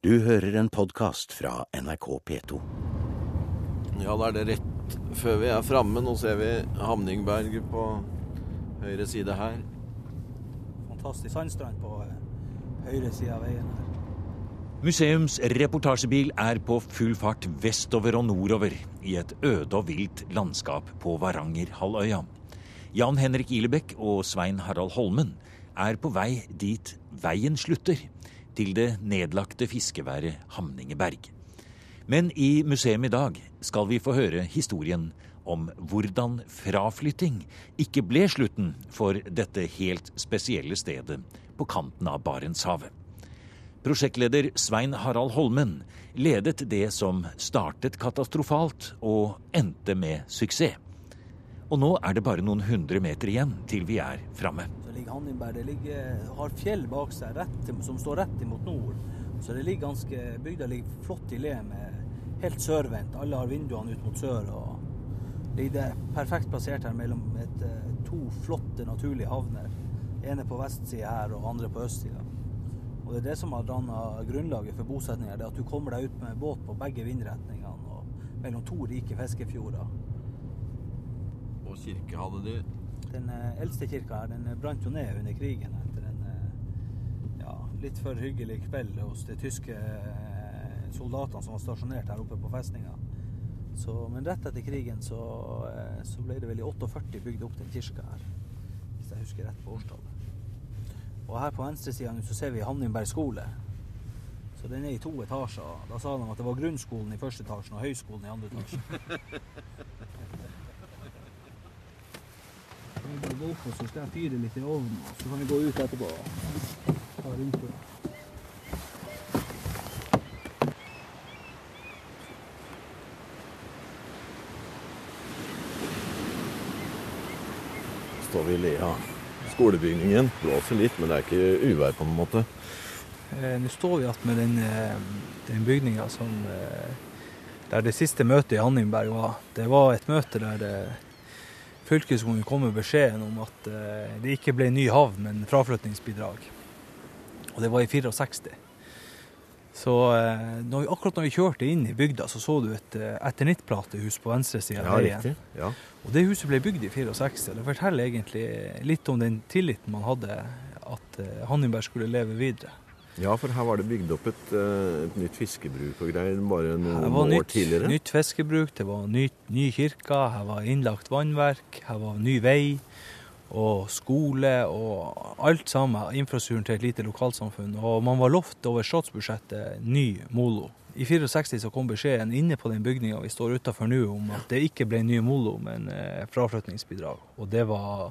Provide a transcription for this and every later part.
Du hører en podkast fra NRK P2. Ja, da er det rett før vi er framme. Nå ser vi Hamningberg på høyre side her. Fantastisk sandstrand på eh, høyre side av veien her. Museums reportasjebil er på full fart vestover og nordover i et øde og vilt landskap på Varangerhalvøya. Jan Henrik Ilebekk og Svein Harald Holmen er på vei dit veien slutter, til det nedlagte fiskeværet Hamningeberg. Men i museum i dag skal vi få høre historien om hvordan fraflytting ikke ble slutten for dette helt spesielle stedet på kanten av Barentshavet. Prosjektleder Svein Harald Holmen ledet det som startet katastrofalt og endte med suksess. Og nå er det bare noen hundre meter igjen til vi er framme. Ligger Hanningberg. Det ligger, har fjell bak seg rett, som står rett imot nord. Så det ligger ganske, bygda ligger flott i le med helt sørvendt. Alle har vinduene ut mot sør. og ligger perfekt plassert her mellom et, eh, to flotte naturlige havner. ene på vestsida her og andre på østsida. Og det er det som har danna grunnlaget for bosetninga. At du kommer deg ut med båt på begge vindretningene og mellom to rike fiskefjorder. Og kirke hadde de. Den eh, eldste kirka her den brant jo ned under krigen etter en eh, ja, litt for hyggelig kveld hos de tyske eh, soldatene som var stasjonert her oppe på festninga. Så, men rett etter krigen så, eh, så ble det vel i 48 bygd opp den kirka her. Hvis jeg husker rett på årstallet. Og her på venstresida så ser vi Hanningberg skole. Så den er i to etasjer. Da sa de at det var grunnskolen i første etasjen og høyskolen i andre etasje. Kan vi bare gå opp og så skal jeg fyre litt i ovnen, så kan vi gå ut etterpå og ta rundtur. Står vi i lea. skolebygningen. Blåser litt, men det er ikke uvær på noen måte. Eh, Nå står vi igjen med den, eh, den bygninga som eh, Der det siste møtet i Hanningberg var. Det var et møte der det, fylkeskommunen kom med beskjeden om at eh, det ikke ble ny havn, men fraflyttingsbidrag. Og det var i 64. Så eh, når vi, akkurat når vi kjørte inn i bygda, så så du et eh, eternitplatehus på venstre side av veien. Ja. Og det huset ble bygd i 64. Det forteller egentlig litt om den tilliten man hadde at Hanningberg skulle leve videre. Ja, for her var det bygd opp et, eh, et nytt fiskebruk og greier bare noen år nytt, tidligere. nytt fiskebruk, det var nytt, ny kirke, her var innlagt vannverk, her var ny vei og skole og alt sammen. Infrastrukturen til et lite lokalsamfunn. Og man var lovt over statsbudsjettet ny molo. I 64 så kom beskjeden inne på den bygninga vi står utafor nå om at det ikke ble ny molo, men eh, fraflytningsbidrag. Og det var,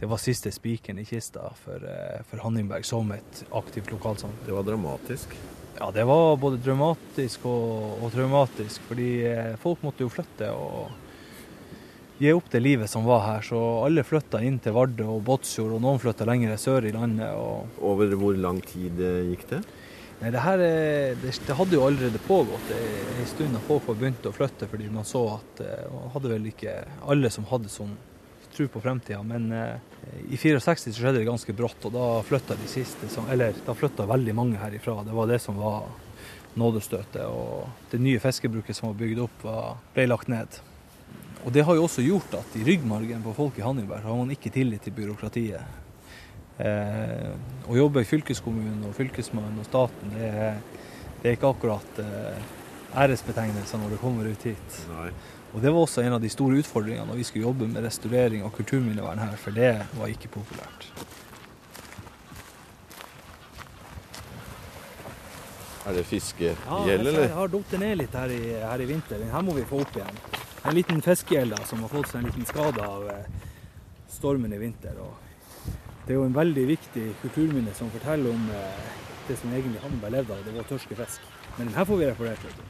det var siste spikeren i kista for, eh, for Hanningberg som et aktivt lokalsamfunn. Det var dramatisk. Ja, det var både dramatisk og, og traumatisk, fordi eh, folk måtte jo flytte og gi opp det livet som var her. Så alle flytta inn til Vardø og Båtsfjord, og noen flytta lenger sør i landet. Og, Over hvor lang tid eh, gikk det? Nei, det her eh, det, det hadde jo allerede pågått en stund at folk var å flytte, fordi man så at eh, Man hadde vel ikke alle som hadde sånn tro på fremtida, men eh, i 64 så skjedde det ganske brått, og da flytta de siste som Eller da flytta veldig mange herifra. Det var det som var nådestøtet. Og det nye fiskebruket som var bygd opp, var, ble lagt ned. Og det har jo også gjort at i ryggmargen på folk i Hanningberg har man ikke tillit til byråkratiet. Eh, å jobbe i fylkeskommunen og fylkesmannen og staten, det er, det er ikke akkurat eh, æresbetegnelser når det kommer ut hit. Nei. Og det var også en av de store utfordringene når vi skulle jobbe med restaurering av kulturminnevern her, for det var ikke populært. Er det fiskegjeld, Ja, jeg har falt ned litt her i, her i vinter. Den her må vi få opp igjen. En liten fiskegjeld som har fått seg en liten skade av eh, stormen i vinter. Og det er jo en veldig viktig kulturminne som forteller om eh, det som egentlig Hammerberg levde av. Det var tørskefisk. Men den her får vi reparert.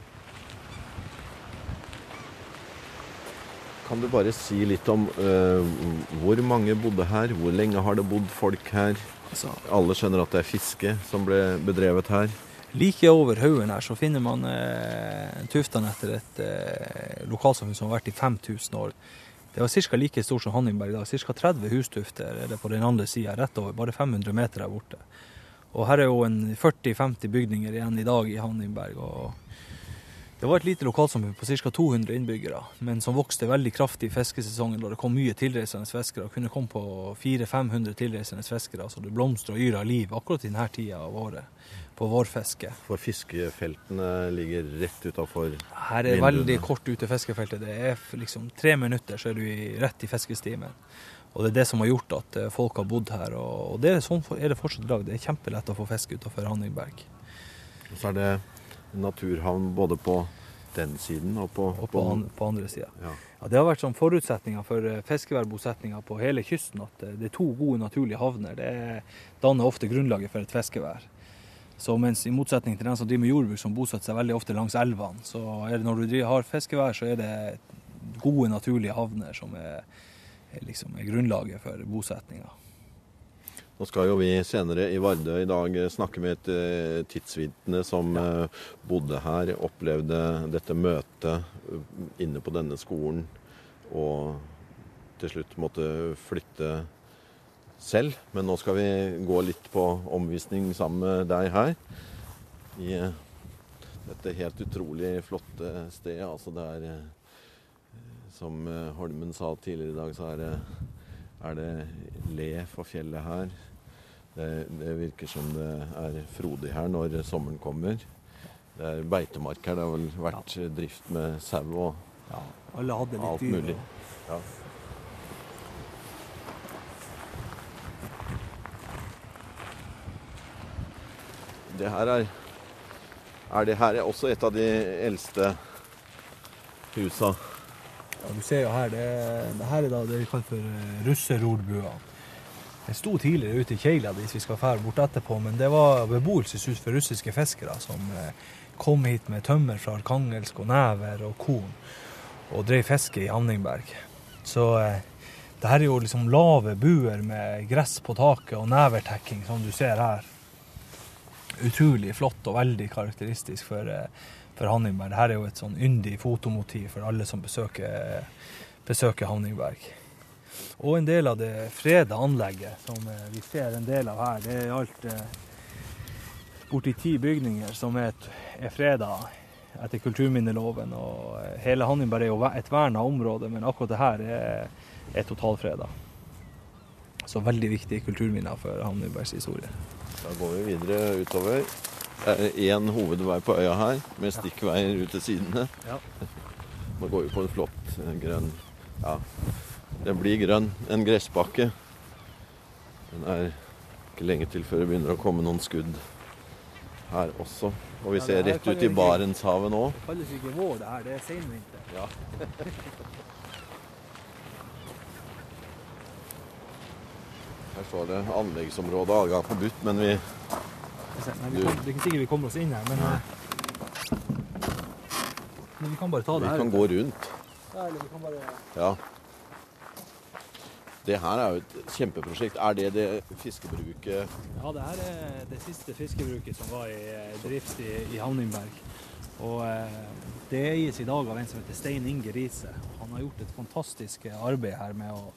Kan du bare si litt om uh, hvor mange bodde her? Hvor lenge har det bodd folk her? Altså, Alle skjønner at det er fiske som ble bedrevet her. Like over haugen her så finner man uh, tuftene etter et uh, lokalsamfunn som har vært i 5000 år. Det var ca. like stort som Hanningberg i dag. Ca. 30 hustufter er det på den andre sida, rett over. Bare 500 meter her borte. Og her er jo 40-50 bygninger igjen i dag i Hanningberg. og det var et lite lokalsamfunn på ca. 200 innbyggere, men som vokste veldig kraftig i fiskesesongen da det kom mye tilreisende fiskere. Kunne komme på 400-500 tilreisende fiskere, så det blomstra og yra liv akkurat i denne tida av året på vårfiske. For fiskefeltene ligger rett utafor Her er veldig kort ute fiskefeltet. Det er liksom tre minutter, så er du rett i fiskestimen. Og det er det som har gjort at eh, folk har bodd her. Og, det er sånn er det fortsatt i dag. Det er kjempelett å få fisk utenfor Hanningberg. Og så er det naturhavn både på den siden og på, Og på, an, på andre sida. Ja. Ja, det har vært sånn forutsetninger for eh, fiskeværbosetninga på hele kysten at eh, det er to gode naturlige havner. Det er- danner ofte grunnlaget for et fiskevær. Så mens i motsetning til den som driver med jordbruk, som bosetter seg veldig ofte langs elvene, så er det når du driver, har fiskevær, så er det gode naturlige havner som er, er, liksom, er grunnlaget for bosetninga. Nå skal jo vi senere i Vardø i dag snakke med et eh, tidsvitne som eh, bodde her, opplevde dette møtet eh, inne på denne skolen og til slutt måtte flytte selv. Men nå skal vi gå litt på omvisning sammen med deg her i eh, dette helt utrolig flotte stedet. Altså det er eh, Som eh, Holmen sa tidligere i dag, så er det, er det le for fjellet her. Det, det virker som det er frodig her når sommeren kommer. Det er beitemark her. Det har vel vært drift med sau og Ja, litt alt dyr. mulig. Ja. Det her er Er det her også et av de eldste husa? Ja, du ser jo her, det, det her er da det vi kaller for eh, Det sto tidligere ute i Keila hvis vi skal fære bort etterpå, men det var beboelseshus for russiske fiskere som eh, kom hit med tømmer fra Arkangelsk og never og korn og drev fiske i Hanningberg. Så eh, det her er jo liksom lave buer med gress på taket og nevertekking, som du ser her. Utrolig flott og veldig karakteristisk for, eh, for Hanningberg. Dette er jo et sånn yndig fotomotiv for alle som besøker, besøker Hanningberg. Og en del av det freda anlegget som eh, vi ser en del av her, det er alt eh, borti ti bygninger som er, er freda etter kulturminneloven. Og eh, hele Hanningberg er jo et verna område, men akkurat det her er, er totalfreda. Så veldig viktige kulturminner for Hanningbergs historie. Da går vi videre utover. Det er én hovedvei på øya her, med stikkveier ut til sidene. Ja. Man går vi på en flott grønn Ja, den blir grønn. En gressbakke. Den er ikke lenge til før det begynner å komme noen skudd her også. Og vi ser rett ut i Barentshavet nå. Det kalles ikke vår, det her. Det er senvinter. Ja. Her står det anleggsområde, adgang forbudt, men vi Nei, vi kan, det er ikke sikkert vi kommer oss inn her, men, eh, men vi kan bare ta Vi det her. kan gå rundt. Ja, eller vi kan bare... Ja. Det her er jo et kjempeprosjekt. Er det det fiskebruket Ja, det her er det siste fiskebruket som var i eh, drift i, i Havningberg. Og eh, det eies i dag av en som heter Stein Inge Riise. Han har gjort et fantastisk arbeid her med å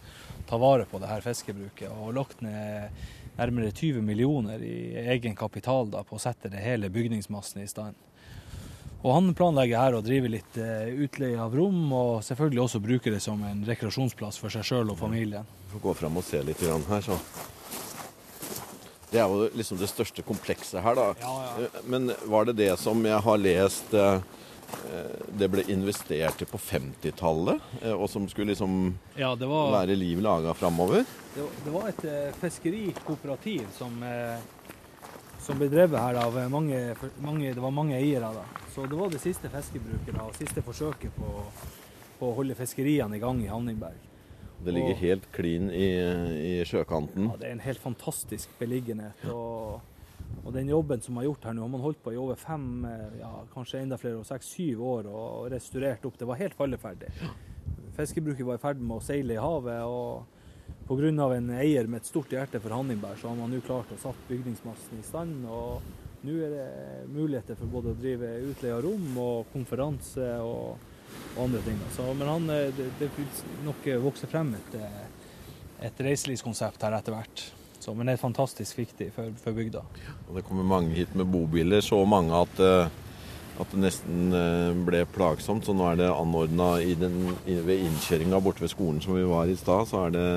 ta vare på det her fiskebruket, og lagt ned nærmere 20 millioner i egen kapital da, på å sette det hele bygningsmassen i stand. Og han planlegger her å drive litt eh, utleie av rom, og selvfølgelig også bruke det som en rekreasjonsplass for seg sjøl og familien. Får gå fram og se litt grann her, så. Det er jo liksom det største komplekset her, da. Ja, ja. Eh, Men var det det som jeg har lest eh, eh, det ble investert i på 50-tallet, eh, og som skulle liksom Ja, det var... være liv laga framover? Det, det var et eh, fiskerikooperativ som, eh, som ble drevet her av mange, mange Det var mange eiere, da. Så det var det siste fiskebruket og siste forsøket på, på å holde fiskeriene i gang i Havningberg. Det ligger Og- helt klin i, i sjøkanten. Ja, det er en helt fantastisk beliggenhet. Og, og den jobben som er gjort her nå, har man holdt på i over fem, eh, ja, kanskje enda flere, seks-syv år og restaurert opp. Det var helt falleferdig. Fiskebruket var i ferd med å seile i havet. og Pga. en eier med et stort hjerte for Hanningberg, så har man nå klart å satt bygningsmassen i stand. og Nå er det muligheter for både å drive utleie av rom og konferanse og, og andre ting. Så, men han, eh, det, det vil nok vokse frem et, eh, et reiselivskonsept her etter hvert. Så, men det er fantastisk viktig for, for bygda. Og det kommer mange hit med bobiler, så mange at, eh, at det nesten eh, ble plagsomt. Så nå er det anordna ved innkjøringa borte ved skolen som vi var i stad, så er det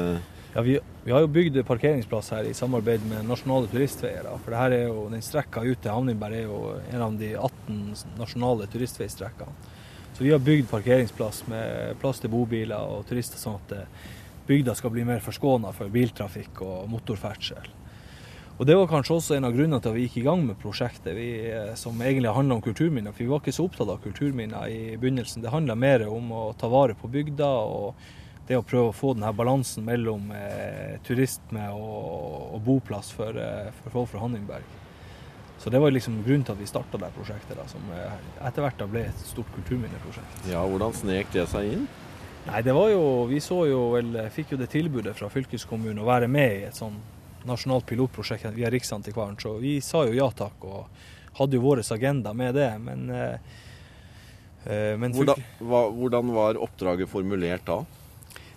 ja, vi, vi, har jo bygd parkeringsplass her i samarbeid med Nasjonale turistveier. For det her er jo, den strekka ut til Havningberg er jo en av de 18 nasjonale turistveistrekkene. Så vi har bygd parkeringsplass med plass til bobiler og turister, sånn at eh, bygda skal bli mer forskåna for biltrafikk og motorferdsel. Og Det var kanskje også en av grunnene til at vi gikk i gang med prosjektet, vi, eh, som egentlig handla om kulturminner. For vi var ikke så opptatt av kulturminner i begynnelsen. Det handla mer om å ta vare på bygda og det å prøve å få denne balansen mellom eh, turisme og, og, boplass for, eh, for folk fra Hanningberg. Så det var liksom grunnen til at vi starta det prosjektet, da, som eh, etter hvert ble et stort kulturminneprosjekt. Ja, Hvordan snek det seg inn? Nei, det var jo, Vi så jo vel, fikk jo det tilbudet fra fylkeskommunen å være med i et sånn nasjonalt pilotprosjekt via Riksantikvaren, så vi sa jo ja takk og hadde jo vår agenda med det. Men, eh, eh men hvordan, hva, hvordan var oppdraget formulert da?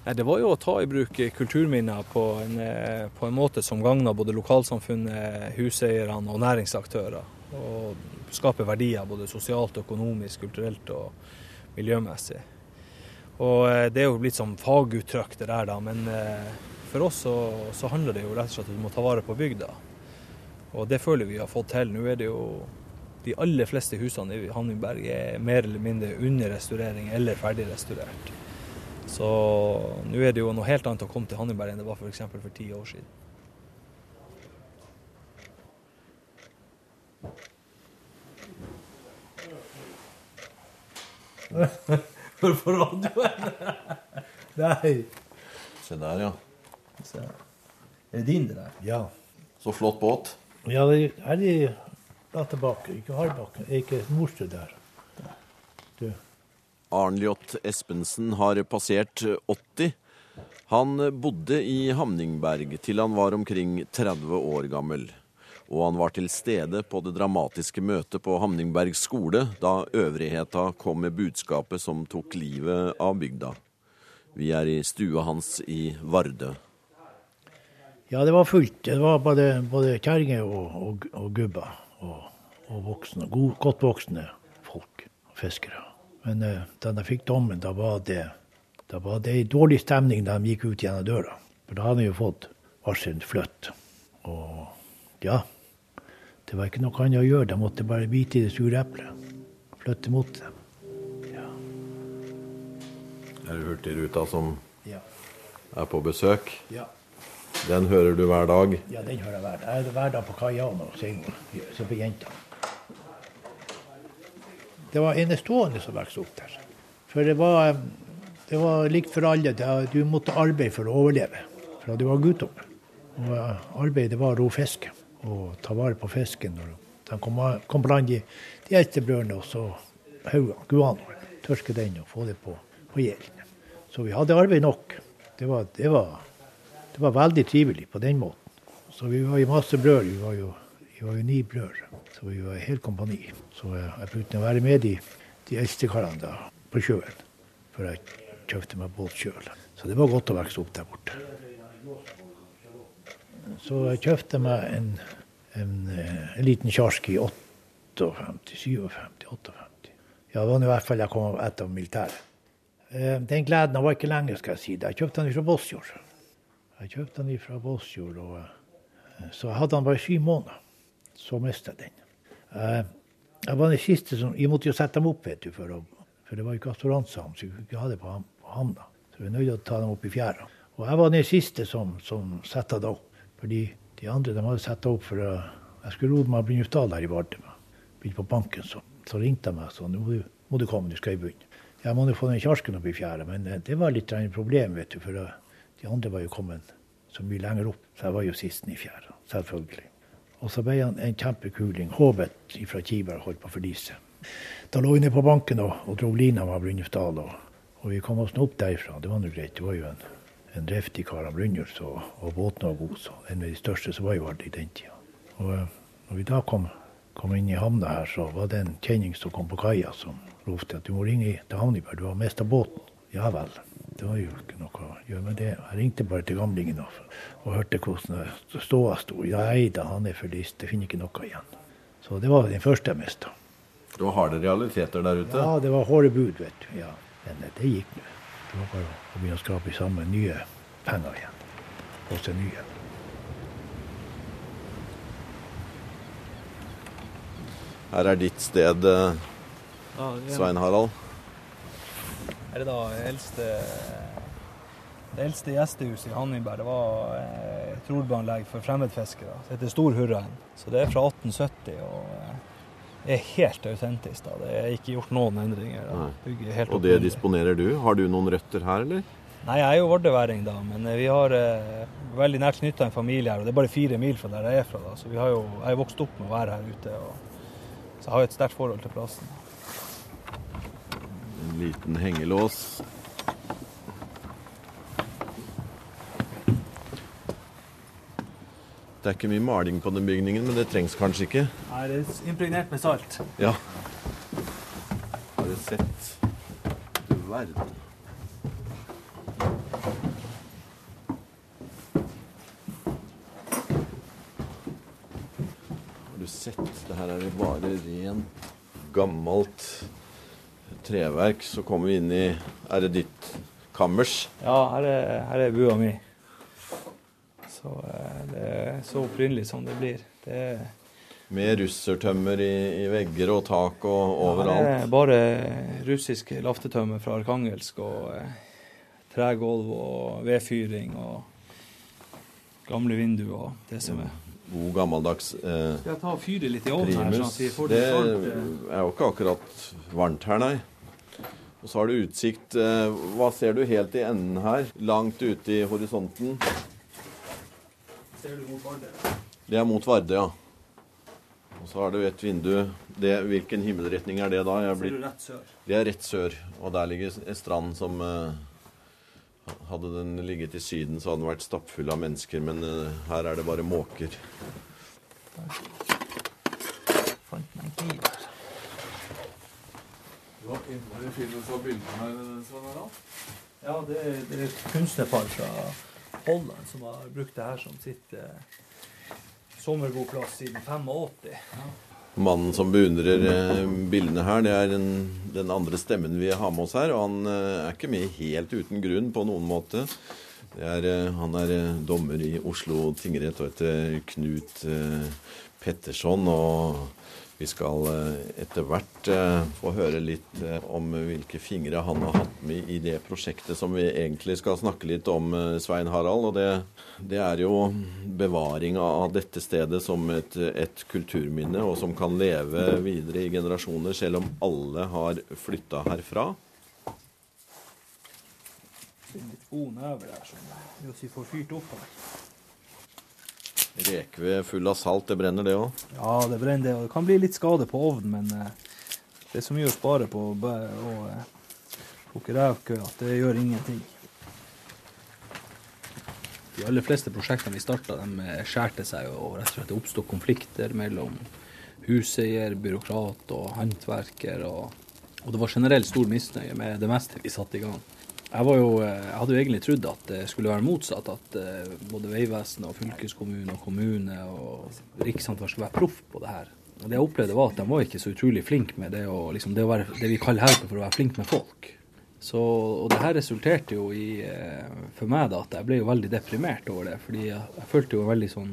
Nei, Det var jo å ta i bruk kulturminner på en, eh, på en måte som gagna både lokalsamfunnet, huseierne og næringsaktører. Og skape verdier både sosialt, økonomisk, kulturelt og miljømessig. Og eh, Det er jo blitt som faguttrykk det der, da, men eh, for oss så, så handler det jo rett og slett om å ta vare på bygda. Og det føler vi har fått til. Nå er det jo de aller fleste husene i Hanningberg er mer eller mindre under restaurering eller ferdig restaurert. Så nå er det jo noe helt annet å komme til Hanneberg enn det var f.eks. For, ti år siden. Hvorfor radioen? Nei. Se der, ja. Se. Er det din, det der? Ja. Så flott båt. Ja, det er de der tilbake. Ikke Hardbakken. Ikke Morsrud der. Arnljot Espensen har passert 80. Han bodde i Hamningberg til han var omkring 30 år gammel. Og han var til stede på det dramatiske møtet på Hamningberg skole da øvrigheta kom med budskapet som tok livet av bygda. Vi er i stua hans i Vardø. Ja, det var fullt. Det var både, både kjerringer og, og, og, gubber og, og voksne, god, godt voksne folk. Fiskere. Men uh, da de fikk dommen, da var det da var det dårlig stemning da de gikk ut gjennom døra. For da hadde de jo fått varsel flytt. Og ja, det var ikke noe annet å gjøre. De måtte bare bite i det sure eplet. Flytte mot dem. Ja. Er det Hurtigruta som ja. er på besøk? Ja. Den hører du hver dag? Ja, den hører jeg hver dag. Jeg er hver dag på kaia og synger. På jentene det var enestående som vokste opp der. For det var, det var likt for alle. Du måtte arbeide for å overleve fra du var guttunge. Og arbeidet var å ro fisk og ta vare på fisken. Når de kom, kom blant de, de eldste brødrene, og så hauga, guanoen. Tørke den og få det på, på gjelden. Så vi hadde arbeid nok. Det var, det, var, det var, veldig trivelig på den måten. Så vi var i masse brødre. Vi var jo, vi var jo ni brødre. Så vi var helt kompani. Så jeg, brukte å være med de, de eldste karene da, på sjøen. Før jeg kjøpte meg båt sjøl. Så det var godt å vokse opp der borte. Så jeg kjøpte meg en, en, en liten kjark i 58, 57, 58. Ja, det var i hvert fall jeg kom etter militæret. Eh, den gleden var ikke lenge, skal jeg si. Jeg kjøpte den fra Båtsfjord. Jeg kjøpte den fra Båtsfjord, og eh, så jeg hadde den bare syv måneder. Så mista jeg den. Eh, jeg var den siste som Jeg måtte jo sette dem opp, vet du, for, å, for det var jo ikke assuransehavn, så vi kunne ikke ha det på, havna. Så vi var nødt å ta dem opp i fjæra. Og jeg var den siste som, som satte det opp. Fordi de andre de hadde satt det opp for å Jeg skulle ro med Brynjulfdal her i Vardø. Begynte på banken, så, så ringte jeg meg sånn nå må du, komme, du skal i bunn. Jeg må jo få den kjarsken opp i fjæra, men eh, det var litt av et problem, vet du. For de andre var jo kommet så mye lenger opp. Så jeg var jo sisten i fjæra, selvfølgelig. Og så ble han en kjempekuling. Håvet fra Kiberg holdt på å forlise. Da lå vi nede på banken og, og dro lina med Brynjulfdal. Og, og, vi kom oss nå opp derfra. Det var nå greit. Det var jo en, en driftig kar av Brynjulf, og, og båten var god. Så en av de største som var jo aldri i den tida. Og når vi da kom, kom, inn i havna her, så var det en kjenning som kom på kaia, som ropte at du må ringe til Havniberg, du har mista båten. Ja vel. det var jo ikke noe å meg det. Jeg ringte bare til gamlingen og, og hørte hvordan ståa sto. Nei da, han er forlist. Jeg det finner ikke noe igjen. Så det var den første jeg mista. Det var harde realiteter der ute? Ja, det var harde bud, vet du. Ja, Men det gikk nå. Det var bare å begynne å skrape sammen nye penger igjen. Og se nye. Her er ditt sted, eh, Svein Harald. Er det da eldste, det eldste gjestehuset i Hanningberg. Det var eh, et rorbuanlegg for fremmedfiskere. Det heter Stor Hurraen. Så det er fra 1870 og eh, er helt autentisk. da. Det er ikke gjort noen endringer. er Og det disponerer du. Har du noen røtter her, eller? Nei, jeg er jo vardeværing, da, men eh, vi har eh, veldig nært knytta en familie her. og Det er bare fire mil fra der jeg er fra. da, så vi har jo, Jeg er vokst opp med å være her ute. og Så jeg har jo et sterkt forhold til plassen. En liten hengelås. Det er ikke mye maling på den bygningen, men det trengs kanskje ikke. Nei, det er impregnert med salt. Ja. Har du sett Du verden. Har du sett? Det her er jo bare rent gammelt treverk. Så kommer vi inn i Er det ditt kammers? Ja, her er, her er bua mi. Så eh, det er så opprinnelig som det blir. Det er, Med russertømmer i, i vegger og tak og overalt? Ja, det er bare russisk laftetømmer fra Arkangelsk og eh, tregulv og vedfyring og gamle vinduer og det som er. God gammeldags eh, Skal jeg ta og fyre litt i ovnen her, sånn at vi får Det det eh? er jo ikke akkurat varmt her, nei. Og så har du utsikt eh, Hva ser du helt i enden her? Langt ute i horisonten. Ser du mot Vardø? Det er mot Vardø, ja. Og så har du et vindu. Det, hvilken himmelretning er det da? Jeg er Ser du rett sør? det er rett sør. Og der ligger en strand som eh, Hadde den ligget i Syden, så hadde den vært stappfull av mennesker, men eh, her er det bare måker. Fant meg en kniv her. Hva innebærer filmen fra bildene her, Svein Harald? Ja, det det er et kunstnerpar fra Holland som har brukt det her som sitt eh, sommerboplass siden 85. Mannen som beundrer eh, bildene her, det er den, den andre stemmen vi har med oss her. Og han eh, er ikke med helt uten grunn på noen måte. Det er, eh, han er eh, dommer i Oslo tingrett og heter Knut eh, Petterson. Og vi skal eh, etter hvert eh, få høre litt eh, om hvilke fingre han har hatt med i det prosjektet som vi egentlig skal snakke litt om, Svein Harald. Og det, det er jo bevaring av dette stedet som et, et kulturminne, og som kan leve videre i generasjoner, selv om alle har flytta herfra. Litt god never der som gjør vi får fyrt opp her. Rekved full av salt, det brenner det òg. Ja, det brenner det, og det kan bli litt skade på ovnen, men eh, det er så mye å spare på å eh, plukke revkø at det gjør ingenting. De aller fleste prosjektene vi starta, eh, skjærte seg og rett og slett det oppsto konflikter mellom huseier, byråkrat og håndverker. Og, og det var generelt stor misnøye med det meste vi satte i gang. Jeg, jo, eh, jeg hadde jo egentlig trodd at det skulle være motsatt. At eh, både Vegvesenet og fylkeskommune og kommune og Riksantikvar skulle være proff på det her. Og det jeg opplevde var at de var ikke så utrolig flinke med det, å, liksom, det, å være, det vi kaller her for å være flink med folk. Så, og det her resulterte jo i, eh, for meg da, at jeg ble jo veldig deprimert over det. Fordi jeg, jeg følte jo veldig sånn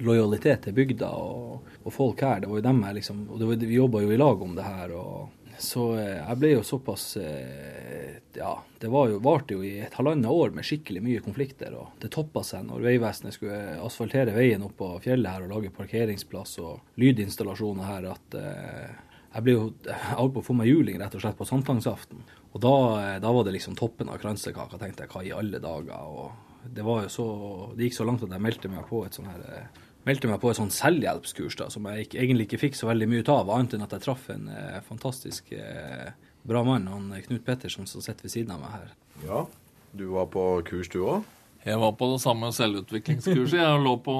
lojalitet til bygda og, og folk her. Det var jo dem jeg liksom, og det var, vi jobba jo i lag om det her. og så eh, jeg ble jo såpass eh, Ja, det var jo, varte jo i et halvannet år med skikkelig mye konflikter. og Det toppa seg når Vegvesenet skulle asfaltere veien opp på fjellet her og lage parkeringsplass og lydinstallasjoner her, at eh, jeg ble jo, jeg holdt på å få meg juling rett og slett på sankthansaften. Og da, da var det liksom toppen av kransekaka, tenkte jeg. Hva i alle dager? Og det var jo så, det gikk så langt at jeg meldte meg på et sånn her meldte meg på et sånn selvhjelpskurs da, som jeg ikke, egentlig ikke fikk så veldig mye ut av, annet enn at jeg traff en eh, fantastisk eh, bra mann, han eh, Knut Pettersen, som sitter ved siden av meg her. Ja. Du var på kurs, du òg? Jeg var på det samme selvutviklingskurset. Jeg lå på,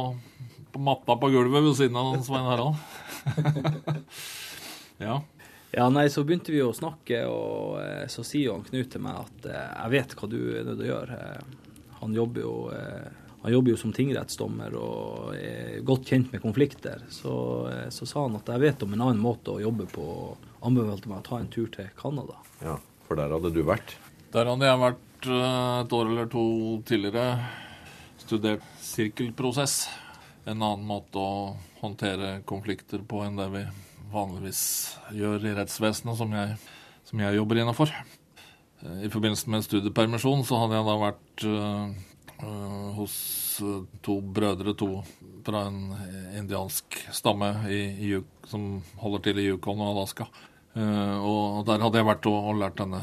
på matta på gulvet ved siden av Svein Harald. ja. Ja, nei, så begynte vi å snakke, og eh, så sier han Knut til meg at eh, jeg vet hva du er nødt til å gjøre. Eh, han jobber jo eh, han jobber jo som tingrettsdommer og er godt kjent med konflikter. Så, eh, så sa han at jeg vet om en annen måte å jobbe på, og anbefalte meg å ta en tur til Canada. Ja, For der hadde du vært? Der hadde jeg vært eh, et år eller to tidligere. Studert sirkelprosess. En annen måte å håndtere konflikter på enn det vi vanligvis gjør i rettsvesenet, som jeg, som jeg jobber innafor. I forbindelse med studiepermisjon så hadde jeg da vært uh, hos to brødre, to fra en indiansk stamme i, i, som holder til i Yukon og Alaska. Uh, og der hadde jeg vært og, og, lært denne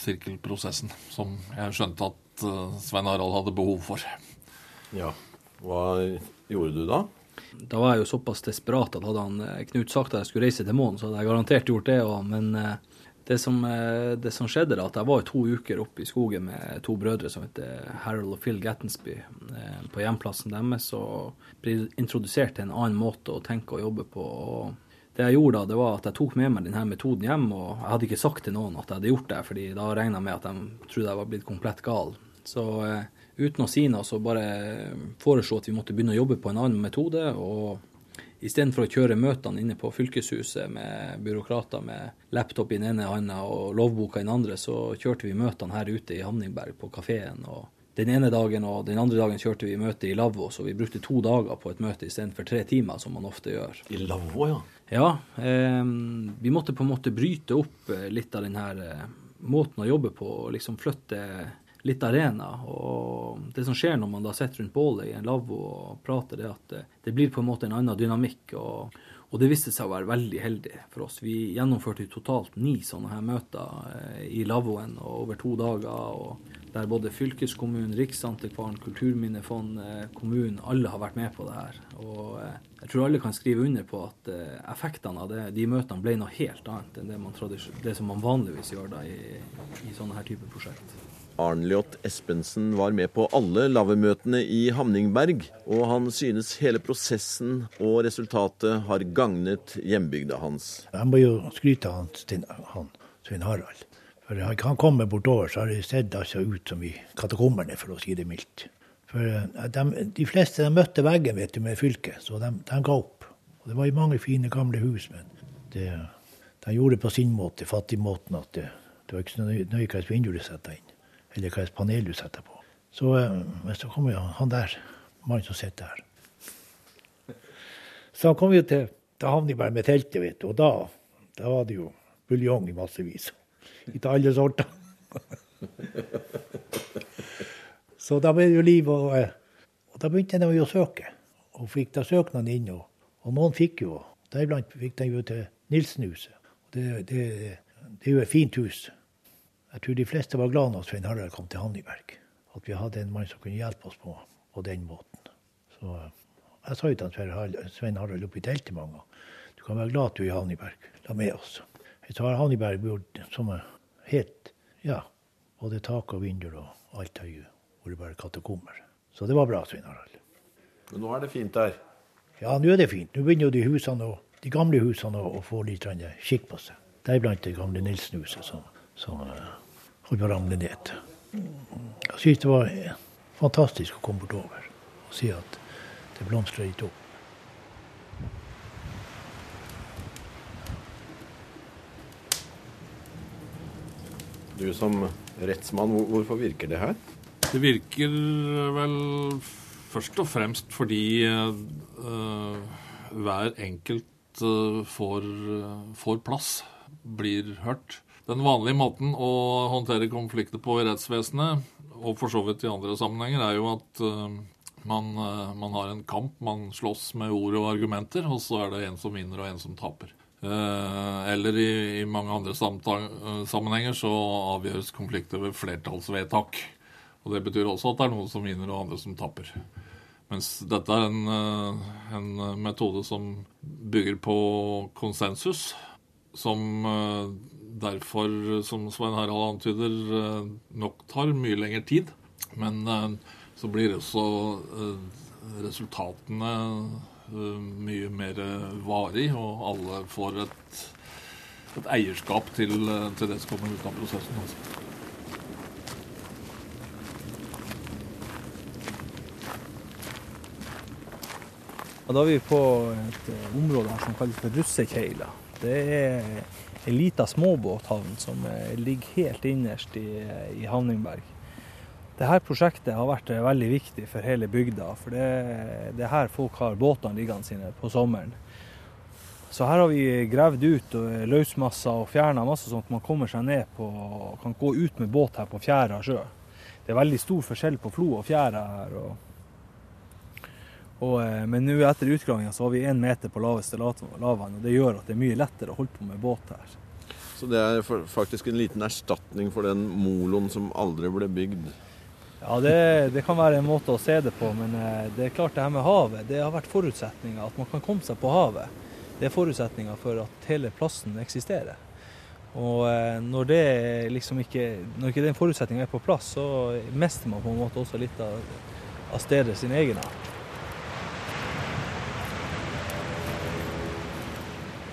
sirkelprosessen, som jeg skjønte at uh, Svein Harald hadde behov for. Ja, Hva gjorde du da? Da var jeg jo såpass desperat at hadde han eh, Knut sagt at jeg skulle reise til månen, så hadde jeg garantert gjort det òg. Men eh, det som, eh, det som, skjedde, da, at jeg var to uker oppe i skogen med to brødre som heter Harold og Phil Gattensby, på hjemplassen deres, og ble introdusert til en annen måte å tenke og jobbe på. og det jeg gjorde da, det var at jeg tok med meg denne metoden hjem, og jeg hadde ikke sagt til noen at jeg hadde gjort det, fordi da regna jeg med at de trodde jeg var blitt komplett gal. Så eh, uten å si noe, så bare foreslo at vi måtte begynne å jobbe på en annen metode. og Istedenfor å kjøre møtene inne på fylkeshuset med byråkrater med laptop i den ene hånda og lovboka i den andre, så kjørte vi møtene her ute i Hamningberg på kafeen. Den ene dagen og den andre dagen kjørte vi møte i lavvo, så vi brukte to dager på et møte istedenfor tre timer, som man ofte gjør. I lavvo, ja? Ja. Eh, vi måtte på en måte bryte opp eh, litt av denne eh, måten å jobbe på, og liksom flytte litt arena. Og det som skjer når man da sitter rundt bålet i en lavvo og prater, det er at det, det, blir på en måte en annen dynamikk. Og, og, det viste seg å være veldig heldig for oss. Vi gjennomførte totalt ni sånne her møter eh, i lavvoen over to dager. og der både fylkeskommunen, Riksantikvaren, Kulturminnefond, eh, kommunen, alle har vært med på det her. Og eh, jeg tror alle kan skrive under på at effektene av det, de møtene ble noe helt annet enn det, man det som man vanligvis gjør da i, i sånne her type prosjekt. Arnljot Espensen var med på alle lavemøtene i Hamningberg, og han synes hele prosessen og resultatet har gagnet hjembygda hans. Jeg må jo skryte av han, han Svein Harald. For han kommer bortover, så har det sett altså ut som i katakombene, for å si det mildt. For eh, de, de fleste de møtte veggen vet du, med fylket, så de, de, ga opp. Og Det var i mange fine, gamle hus, men det, de gjorde det på sin måte, fattigmåten, at det, det var ikke så nøye hvilket vindu du satte inn eller hva slags panel du setter på. Så, eh, så kommer jo han der, mannen som sitter her. Så han kom jo til Da havnet jeg bare med teltet, vet du. Og da, da var det jo buljong i massevis. Ikke alle sorter. så da ble det jo liv, og, eh, og da begynte de å søke. Og fikk da søknaden inn, og, og noen fikk jo. Deriblant fikk de jo til Nilsenhuset. Det, det, det er jo et fint hus. Jeg tror de fleste var glad når Svein Harald kom til Hanniberg. At vi hadde en mann som kunne hjelpe oss på, på den måten. Så jeg sa til Svein Harald oppe i teltet mange ganger du kan være glad du er i Hanniberg. La med oss. Så har Hanniberg vært som helt Ja, både tak og vinduer og alt har jo vært bare katakomber. Så det var bra, Svein Harald. Men nå er det fint der? Ja, nå er det fint. Nå begynner jo de husene, de gamle husene å få litt skikk på seg. Deriblant det gamle Nilsen-huset. som som holdt på å ramle ned. Jeg syns det var fantastisk å komme bortover og si at det blomstrer litt opp. Du som rettsmann, hvorfor virker det her? Det virker vel først og fremst fordi uh, hver enkelt uh, får, uh, får plass, blir hørt. Den vanlige måten å håndtere konflikter på i rettsvesenet, og for så vidt i andre sammenhenger, er jo at uh, man, uh, man, har en kamp, man slåss med ord og argumenter, og så er det en som vinner og en som taper. Uh, eller i, i, mange andre sammenhenger så avgjøres konflikter ved flertallsvedtak. Og Det betyr også at det er noen som vinner og andre som taper. Mens dette er en, en metode som bygger på konsensus, som derfor, som Svein Harald antyder, eh, nok tar mye lengre tid. Men eh, så blir også eh, resultatene mye mer varig, og alle får et et eierskap til, til, det som kommer ut av prosessen. Også. Og da er vi på et område her som kalles for Russekeila. Det er en liten småbåthavn som eh, ligger helt innerst i, i Havningberg. Dette prosjektet har vært veldig viktig for hele bygda, for det, det er her folk har båtene liggende sine på sommeren. Så her har vi gravd ut løsmasser og fjerna masse sånn at man kommer seg ned på kan gå ut med båt her på Fjæra sjø. Det er veldig stor forskjell på Flo og Fjæra her. Og, og, eh, men nå etter utgravinga så har vi én meter på laveste lavvann, og det gjør at det er mye lettere å holde på med båt her. Så det er faktisk en liten erstatning for den moloen som aldri ble bygd? Ja, det, det, kan være en måte å se det på, men eh, det er klart det her med havet, det har vært forutsetninga. At man kan komme seg på havet. Det er forutsetninga for at hele plassen eksisterer. Og eh, når, det liksom ikke, når ikke den forutsetninga er på plass, så mister man på en måte også litt av, av stedet sin egen art.